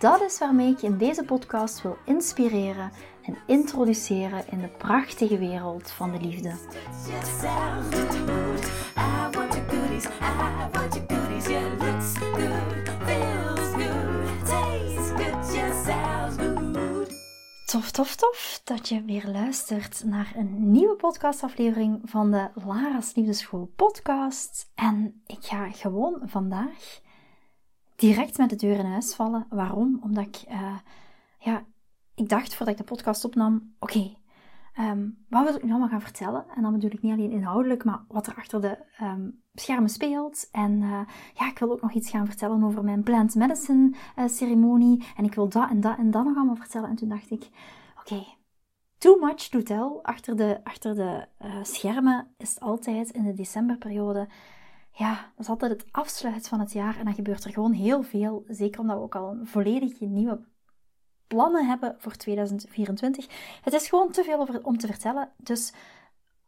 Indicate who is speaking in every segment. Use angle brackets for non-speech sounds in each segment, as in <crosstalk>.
Speaker 1: Dat is waarmee ik je in deze podcast wil inspireren en introduceren in de prachtige wereld van de liefde. Tof, tof, tof dat je weer luistert naar een nieuwe podcastaflevering van de Lara's Liefdeschool podcast. En ik ga gewoon vandaag direct met de deur in huis vallen. Waarom? Omdat ik, uh, ja, ik dacht voordat ik de podcast opnam, oké, ehm, wat wil ik nu allemaal gaan vertellen? En dan bedoel ik niet alleen inhoudelijk, maar wat er achter de um, schermen speelt. En uh, ja, ik wil ook nog iets gaan vertellen over mijn plant medicine uh, ceremonie. En ik wil dat en dat en dat nog allemaal vertellen. En toen dacht ik, oké, too much to tell. Achter de, achter de schermen is altijd in de decemberperiode ja, dat is altijd het afsluit van het jaar en dan gebeurt er gewoon heel veel. Zeker omdat we ook al een volledig nieuwe plannen hebben voor 2024. Het is gewoon te veel over, om te vertellen. Dus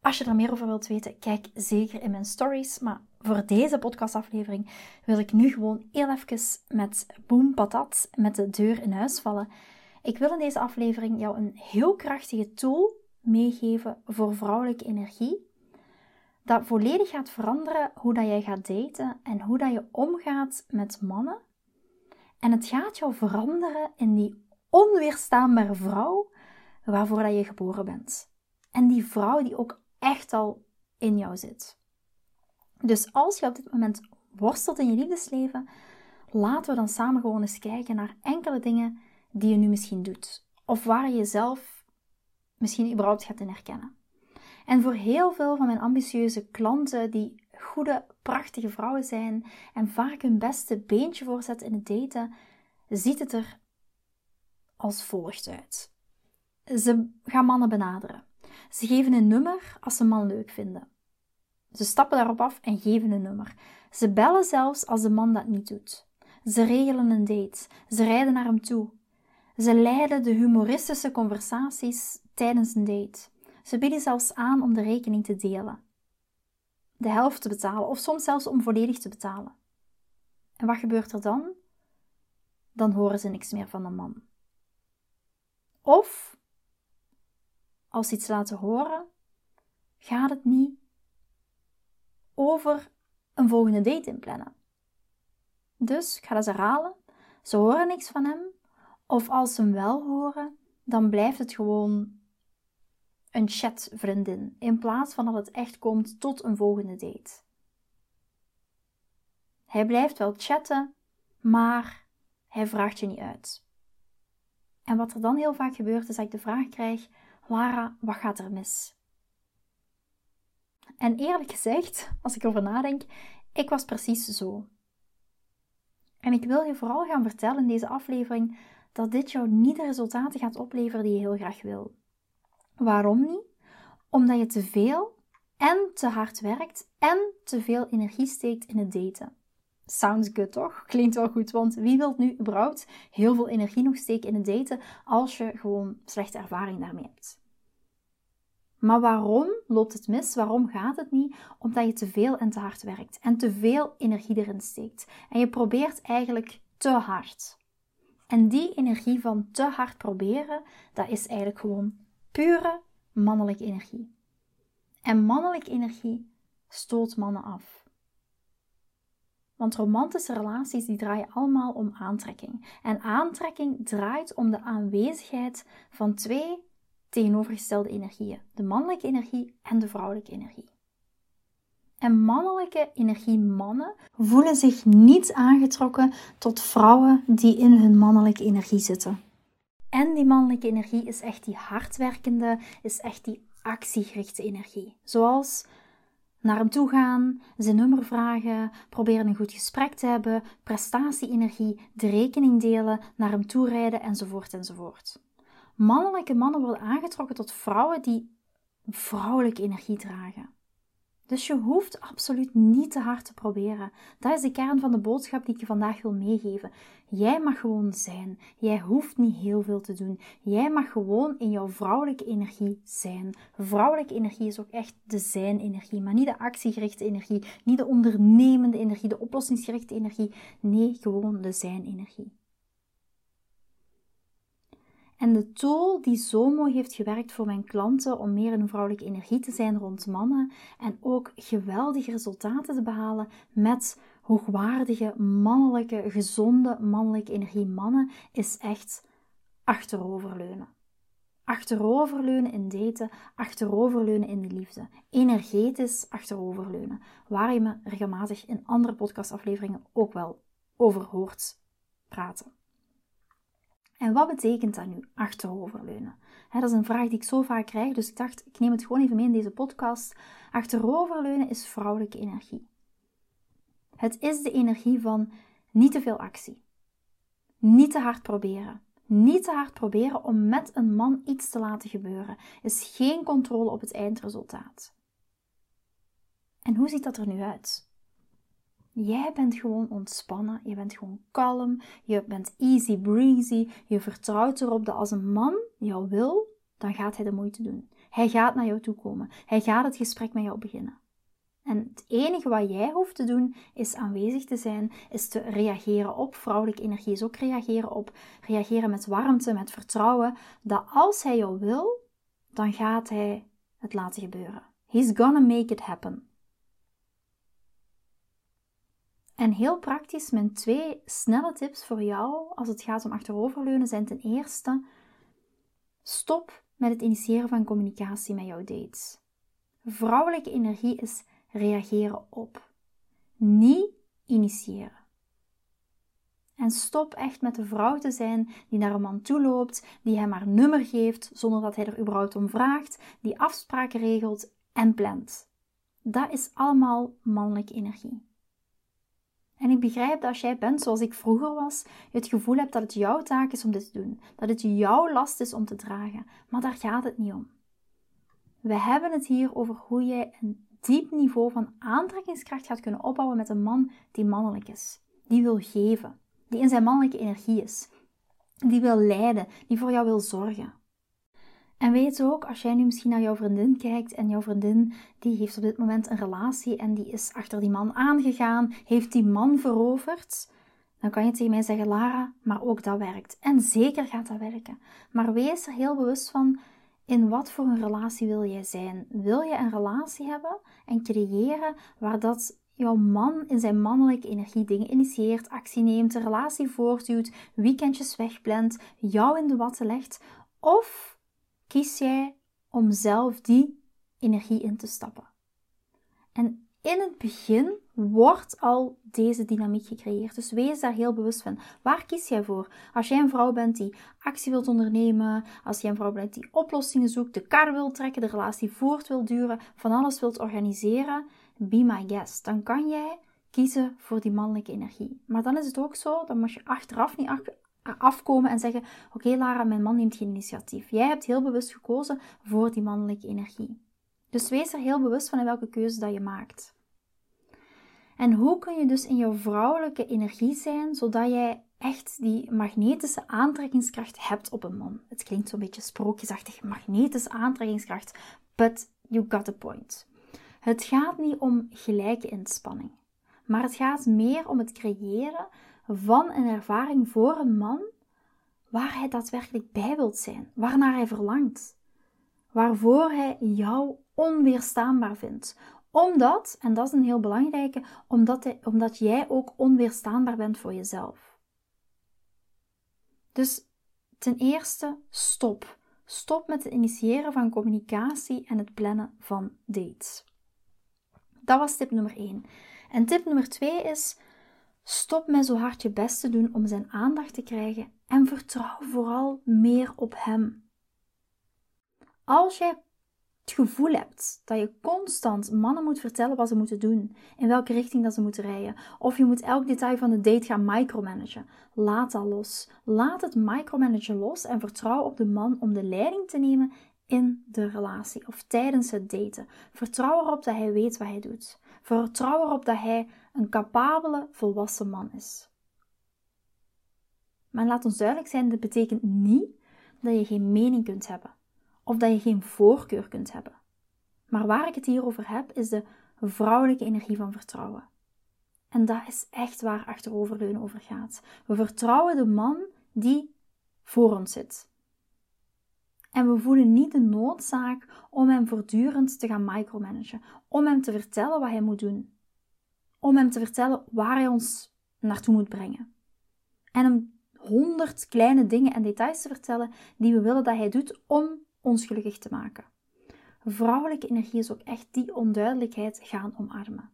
Speaker 1: als je er meer over wilt weten, kijk zeker in mijn stories. Maar voor deze podcastaflevering wil ik nu gewoon heel even met boom patat met de deur in huis vallen. Ik wil in deze aflevering jou een heel krachtige tool meegeven voor vrouwelijke energie dat volledig gaat veranderen hoe dat jij gaat daten en hoe dat je omgaat met mannen. En het gaat jou veranderen in die onweerstaanbare vrouw waarvoor dat je geboren bent. En die vrouw die ook echt al in jou zit. Dus als je op dit moment worstelt in je liefdesleven, laten we dan samen gewoon eens kijken naar enkele dingen die je nu misschien doet. Of waar je jezelf misschien überhaupt gaat in herkennen. En voor heel veel van mijn ambitieuze klanten die goede, prachtige vrouwen zijn en vaak hun beste beentje voorzetten in het daten, ziet het er als volgt uit. Ze gaan mannen benaderen. Ze geven een nummer als ze een man leuk vinden. Ze stappen daarop af en geven een nummer. Ze bellen zelfs als de man dat niet doet. Ze regelen een date. Ze rijden naar hem toe. Ze leiden de humoristische conversaties tijdens een date. Ze bieden zelfs aan om de rekening te delen. De helft te betalen of soms zelfs om volledig te betalen. En wat gebeurt er dan? Dan horen ze niks meer van de man. Of, als ze iets laten horen, gaat het niet over een volgende date inplannen. Dus, ik ga dat herhalen, ze horen niks van hem, of als ze hem wel horen, dan blijft het gewoon een chatvriendin, in plaats van dat het echt komt tot een volgende date. Hij blijft wel chatten, maar hij vraagt je niet uit. En wat er dan heel vaak gebeurt, is dat ik de vraag krijg: Lara, wat gaat er mis? En eerlijk gezegd, als ik erover nadenk, ik was precies zo. En ik wil je vooral gaan vertellen in deze aflevering dat dit jou niet de resultaten gaat opleveren die je heel graag wil. Waarom niet? Omdat je te veel en te hard werkt en te veel energie steekt in het daten. Sounds good toch? Klinkt wel goed, want wie wil nu überhaupt heel veel energie nog steken in het daten als je gewoon slechte ervaring daarmee hebt? Maar waarom loopt het mis? Waarom gaat het niet? Omdat je te veel en te hard werkt en te veel energie erin steekt. En je probeert eigenlijk te hard. En die energie van te hard proberen, dat is eigenlijk gewoon pure mannelijke energie. En mannelijke energie stoot mannen af. Want romantische relaties die draaien allemaal om aantrekking. En aantrekking draait om de aanwezigheid van twee tegenovergestelde energieën: de mannelijke energie en de vrouwelijke energie. En mannelijke energiemannen voelen zich niet aangetrokken tot vrouwen die in hun mannelijke energie zitten. En die mannelijke energie is echt die hardwerkende, is echt die actiegerichte energie. Zoals naar hem toe gaan, zijn nummer vragen, proberen een goed gesprek te hebben, prestatie-energie, de rekening delen, naar hem toe rijden enzovoort enzovoort. Mannelijke mannen worden aangetrokken tot vrouwen die vrouwelijke energie dragen. Dus je hoeft absoluut niet te hard te proberen. Dat is de kern van de boodschap die ik je vandaag wil meegeven. Jij mag gewoon zijn. Jij hoeft niet heel veel te doen. Jij mag gewoon in jouw vrouwelijke energie zijn. Vrouwelijke energie is ook echt de zijn-energie, maar niet de actiegerichte energie, niet de ondernemende energie, de oplossingsgerichte energie. Nee, gewoon de zijn-energie. En de tool die zo mooi heeft gewerkt voor mijn klanten om meer een vrouwelijke energie te zijn rond mannen en ook geweldige resultaten te behalen met hoogwaardige, mannelijke, gezonde mannelijke energie mannen, is echt achteroverleunen. Achteroverleunen in daten, achteroverleunen in de liefde. Energetisch achteroverleunen, waar je me regelmatig in andere podcastafleveringen ook wel over hoort praten. En wat betekent dat nu, achteroverleunen? dat is een vraag die ik zo vaak krijg, dus ik dacht, ik neem het gewoon even mee in deze podcast. Achteroverleunen is vrouwelijke energie. Het is de energie van niet te veel actie. Niet te hard proberen. Niet te hard proberen om met een man iets te laten gebeuren. Is geen controle op het eindresultaat. En hoe ziet dat er nu uit? Jij bent gewoon ontspannen, je bent gewoon kalm, je bent easy breezy, je vertrouwt erop dat als een man jou wil, dan gaat hij de moeite doen. Hij gaat naar jou toe komen, hij gaat het gesprek met jou beginnen. En het enige wat jij hoeft te doen is aanwezig te zijn, is te reageren op vrouwelijke energie, is ook reageren op, reageren met warmte, met vertrouwen, dat als hij jou wil, dan gaat hij het laten gebeuren. He's gonna make it happen. En heel praktisch, mijn twee snelle tips voor jou als het gaat om achteroverleunen zijn ten eerste: stop met het initiëren van communicatie met jouw dates. Vrouwelijke energie is reageren op, niet initiëren. En stop echt met de vrouw te zijn die naar een man toe loopt, die hem haar nummer geeft zonder dat hij er überhaupt om vraagt, die afspraken regelt en plant. Dat is allemaal mannelijke energie. En ik begrijp dat als jij bent zoals ik vroeger was, je het gevoel hebt dat het jouw taak is om dit te doen, dat het jouw last is om te dragen. Maar daar gaat het niet om. We hebben het hier over hoe jij een diep niveau van aantrekkingskracht gaat kunnen opbouwen met een man die mannelijk is, die wil geven, die in zijn mannelijke energie is, die wil leiden, die voor jou wil zorgen. En weet ook, als jij nu misschien naar jouw vriendin kijkt en jouw vriendin die heeft op dit moment een relatie en die is achter die man aangegaan, heeft die man veroverd, dan kan je tegen mij zeggen, Lara, maar ook dat werkt. En zeker gaat dat werken. Maar wees er heel bewust van, in wat voor een relatie wil jij zijn? Wil je een relatie hebben en creëren waar dat jouw man in zijn mannelijke energie dingen initieert, actie neemt, de relatie voortduwt, weekendjes wegplant, jou in de watten legt? Of kies jij om zelf die energie in te stappen. En in het begin wordt al deze dynamiek gecreëerd. Dus wees daar heel bewust van. Waar kies jij voor? Als jij een vrouw bent die actie wilt ondernemen, als jij een vrouw bent die oplossingen zoekt, de kar wil trekken, de relatie voort wil duren, van alles wilt organiseren, be my guest. Dan kan jij kiezen voor die mannelijke energie. Maar dan is het ook zo, dan moet je achteraf niet afkomen en zeggen: Oké, Lara, mijn man neemt geen initiatief. Jij hebt heel bewust gekozen voor die mannelijke energie. Dus wees er heel bewust van in welke keuze dat je maakt. En hoe kun je dus in jouw vrouwelijke energie zijn, zodat jij echt die magnetische aantrekkingskracht hebt op een man? Het klinkt zo'n beetje sprookjesachtig, magnetische aantrekkingskracht, but you got the point. Het gaat niet om gelijke inspanning, maar het gaat meer om het creëren van een ervaring voor een man waar hij daadwerkelijk bij wilt zijn, waarnaar hij verlangt, waarvoor hij jou onweerstaanbaar vindt. Omdat, en dat is een heel belangrijke, omdat, hij, omdat jij ook onweerstaanbaar bent voor jezelf. Dus ten eerste, stop. Stop met het initiëren van communicatie en het plannen van dates. Dat was tip nummer 1. En tip nummer 2 is Stop met zo hard je best te doen om zijn aandacht te krijgen en vertrouw vooral meer op hem. Als jij het gevoel hebt dat je constant mannen moet vertellen wat ze moeten doen, in welke richting dat ze moeten rijden, of je moet elk detail van de date gaan micromanagen, laat dat los. Laat het micromanagen los en vertrouw op de man om de leiding te nemen in de relatie of tijdens het daten. Vertrouw erop dat hij weet wat hij doet. Vertrouw erop dat hij een capabele, volwassen man is. Maar laat ons duidelijk zijn, dit betekent niet dat je geen mening kunt hebben of dat je geen voorkeur kunt hebben. Maar waar ik het hier over heb, is de vrouwelijke energie van vertrouwen. En dat is echt waar achteroverleunen over gaat. We vertrouwen de man die voor ons zit. En we voelen niet de noodzaak om hem voortdurend te gaan micromanagen, om hem te vertellen wat hij moet doen, om hem te vertellen waar hij ons naartoe moet brengen. En hem honderd kleine dingen en details te vertellen die we willen dat hij doet om ons gelukkig te maken. Vrouwelijke energie is ook echt die onduidelijkheid gaan omarmen.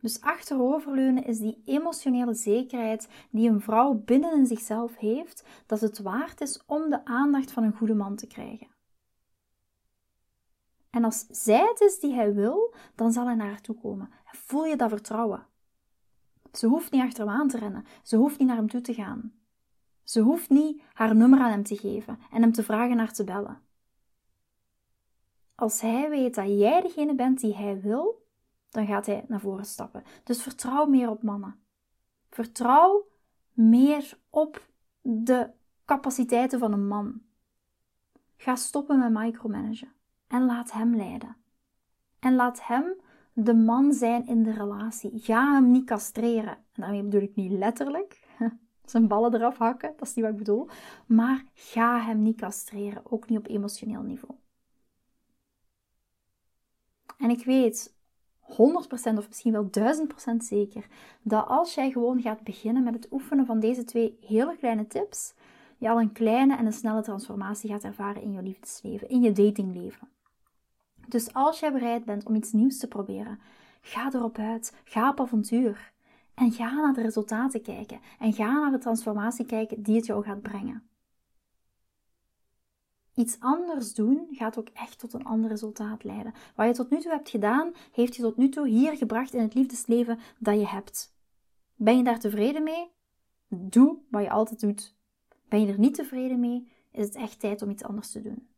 Speaker 1: Dus achteroverleunen is die emotionele zekerheid die een vrouw binnen in zichzelf heeft, dat het waard is om de aandacht van een goede man te krijgen. En als zij het is die hij wil, dan zal hij naar haar toe komen. voel je dat vertrouwen? Ze hoeft niet achter hem aan te rennen. Ze hoeft niet naar hem toe te gaan. Ze hoeft niet haar nummer aan hem te geven en hem te vragen naar te bellen. Als hij weet dat jij degene bent die hij wil, dan gaat hij naar voren stappen. Dus vertrouw meer op mannen. Vertrouw meer op de capaciteiten van een man. Ga stoppen met micromanagen en laat hem leiden. En laat hem de man zijn in de relatie. Ga hem niet castreren. En daarmee bedoel ik niet letterlijk. <laughs> Zijn ballen eraf hakken, dat is niet wat ik bedoel. Maar ga hem niet castreren, ook niet op emotioneel niveau. En ik weet 100% of misschien wel 1000% zeker dat als jij gewoon gaat beginnen met het oefenen van deze twee hele kleine tips, je al een kleine en een snelle transformatie gaat ervaren in je liefdesleven, in je datingleven. Dus als jij bereid bent om iets nieuws te proberen, ga erop uit, ga op avontuur. En ga naar de resultaten kijken en ga naar de transformatie kijken die het jou gaat brengen. Iets anders doen gaat ook echt tot een ander resultaat leiden. Wat je tot nu toe hebt gedaan, heeft je tot nu toe hier gebracht in het liefdesleven dat je hebt. Ben je daar tevreden mee? Doe wat je altijd doet. Ben je er niet tevreden mee, is het echt tijd om iets anders te doen.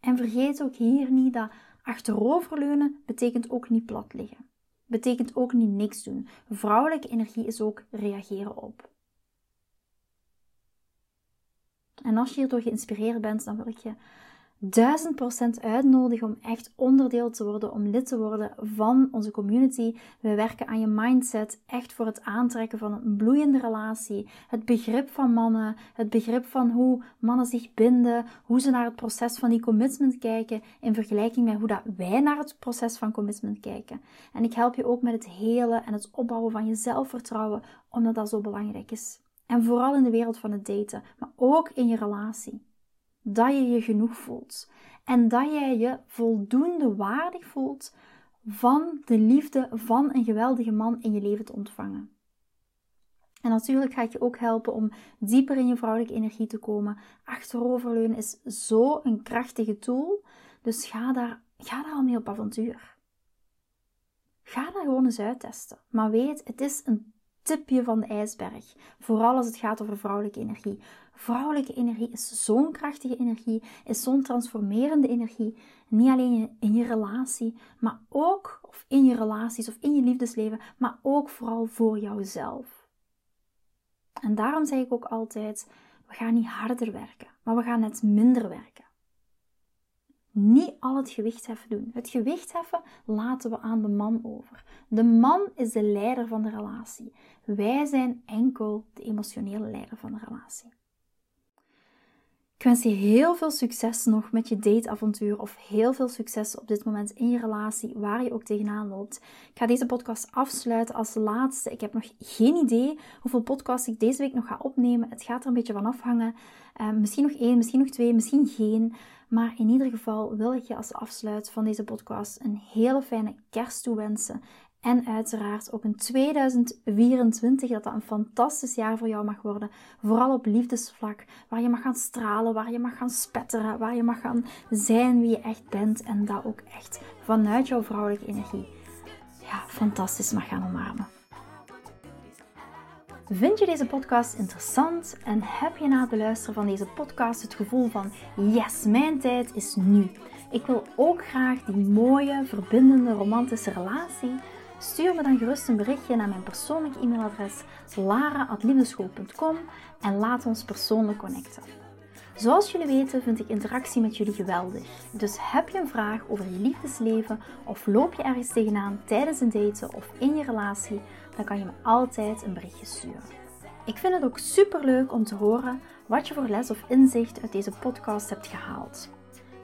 Speaker 1: En vergeet ook hier niet dat achteroverleunen betekent ook niet plat liggen. Betekent ook niet niks doen. Vrouwelijke energie is ook reageren op. En als je hierdoor geïnspireerd bent, dan wil ik je duizend procent uitnodigen om echt onderdeel te worden, om lid te worden van onze community. We werken aan je mindset, echt voor het aantrekken van een bloeiende relatie. Het begrip van mannen, het begrip van hoe mannen zich binden, hoe ze naar het proces van die commitment kijken, in vergelijking met hoe dat wij naar het proces van commitment kijken. En ik help je ook met het hele en het opbouwen van je zelfvertrouwen, omdat dat zo belangrijk is. En vooral in de wereld van het daten, maar ook in je relatie dat je je genoeg voelt. En dat jij je voldoende waardig voelt van de liefde van een geweldige man in je leven te ontvangen. En natuurlijk ga je ook helpen om dieper in je vrouwelijke energie te komen. Achteroverleunen is zo een krachtige tool. Dus ga daar, ga daar al mee op avontuur. Ga daar gewoon eens uittesten. Maar weet, het is een tipje van de ijsberg. Vooral als het gaat over vrouwelijke energie. Vrouwelijke energie is zo'n krachtige energie, is zo'n transformerende energie. Niet alleen in je relatie, maar ook of in je relaties of in je liefdesleven, maar ook vooral voor jouzelf. En daarom zeg ik ook altijd: we gaan niet harder werken, maar we gaan net minder werken niet al het gewichtheffen doen. Het gewichtheffen laten we aan de man over. De man is de leider van de relatie. Wij zijn enkel de emotionele leider van de relatie. Ik wens je heel veel succes nog met je dateavontuur of heel veel succes op dit moment in je relatie, waar je ook tegenaan loopt. Ik ga deze podcast afsluiten als laatste. Ik heb nog geen idee hoeveel podcasts ik deze week nog ga opnemen. Het gaat er een beetje van afhangen. Uh, misschien nog één, misschien nog twee, misschien geen. Maar in ieder geval wil ik je als afsluit van deze podcast een hele fijne kerst toewensen. En uiteraard ook in 2024 dat dat een fantastisch jaar voor jou mag worden. Vooral op liefdesvlak, waar je mag gaan stralen, waar je mag gaan spetteren, waar je mag gaan zijn wie je echt bent. En dat ook echt vanuit jouw vrouwelijke energie ja, fantastisch mag gaan omarmen. Vind je deze podcast interessant en heb je na het beluisteren van deze podcast het gevoel van yes, mijn tijd is nu. Ik wil ook graag die mooie, verbindende, romantische relatie. Stuur me dan gerust een berichtje naar mijn persoonlijke e-mailadres lara.liefdeschool.com en laat ons persoonlijk connecten. Zoals jullie weten vind ik interactie met jullie geweldig. Dus heb je een vraag over je liefdesleven of loop je ergens tegenaan tijdens een daten of in je relatie, dan kan je me altijd een berichtje sturen. Ik vind het ook super leuk om te horen wat je voor les of inzicht uit deze podcast hebt gehaald.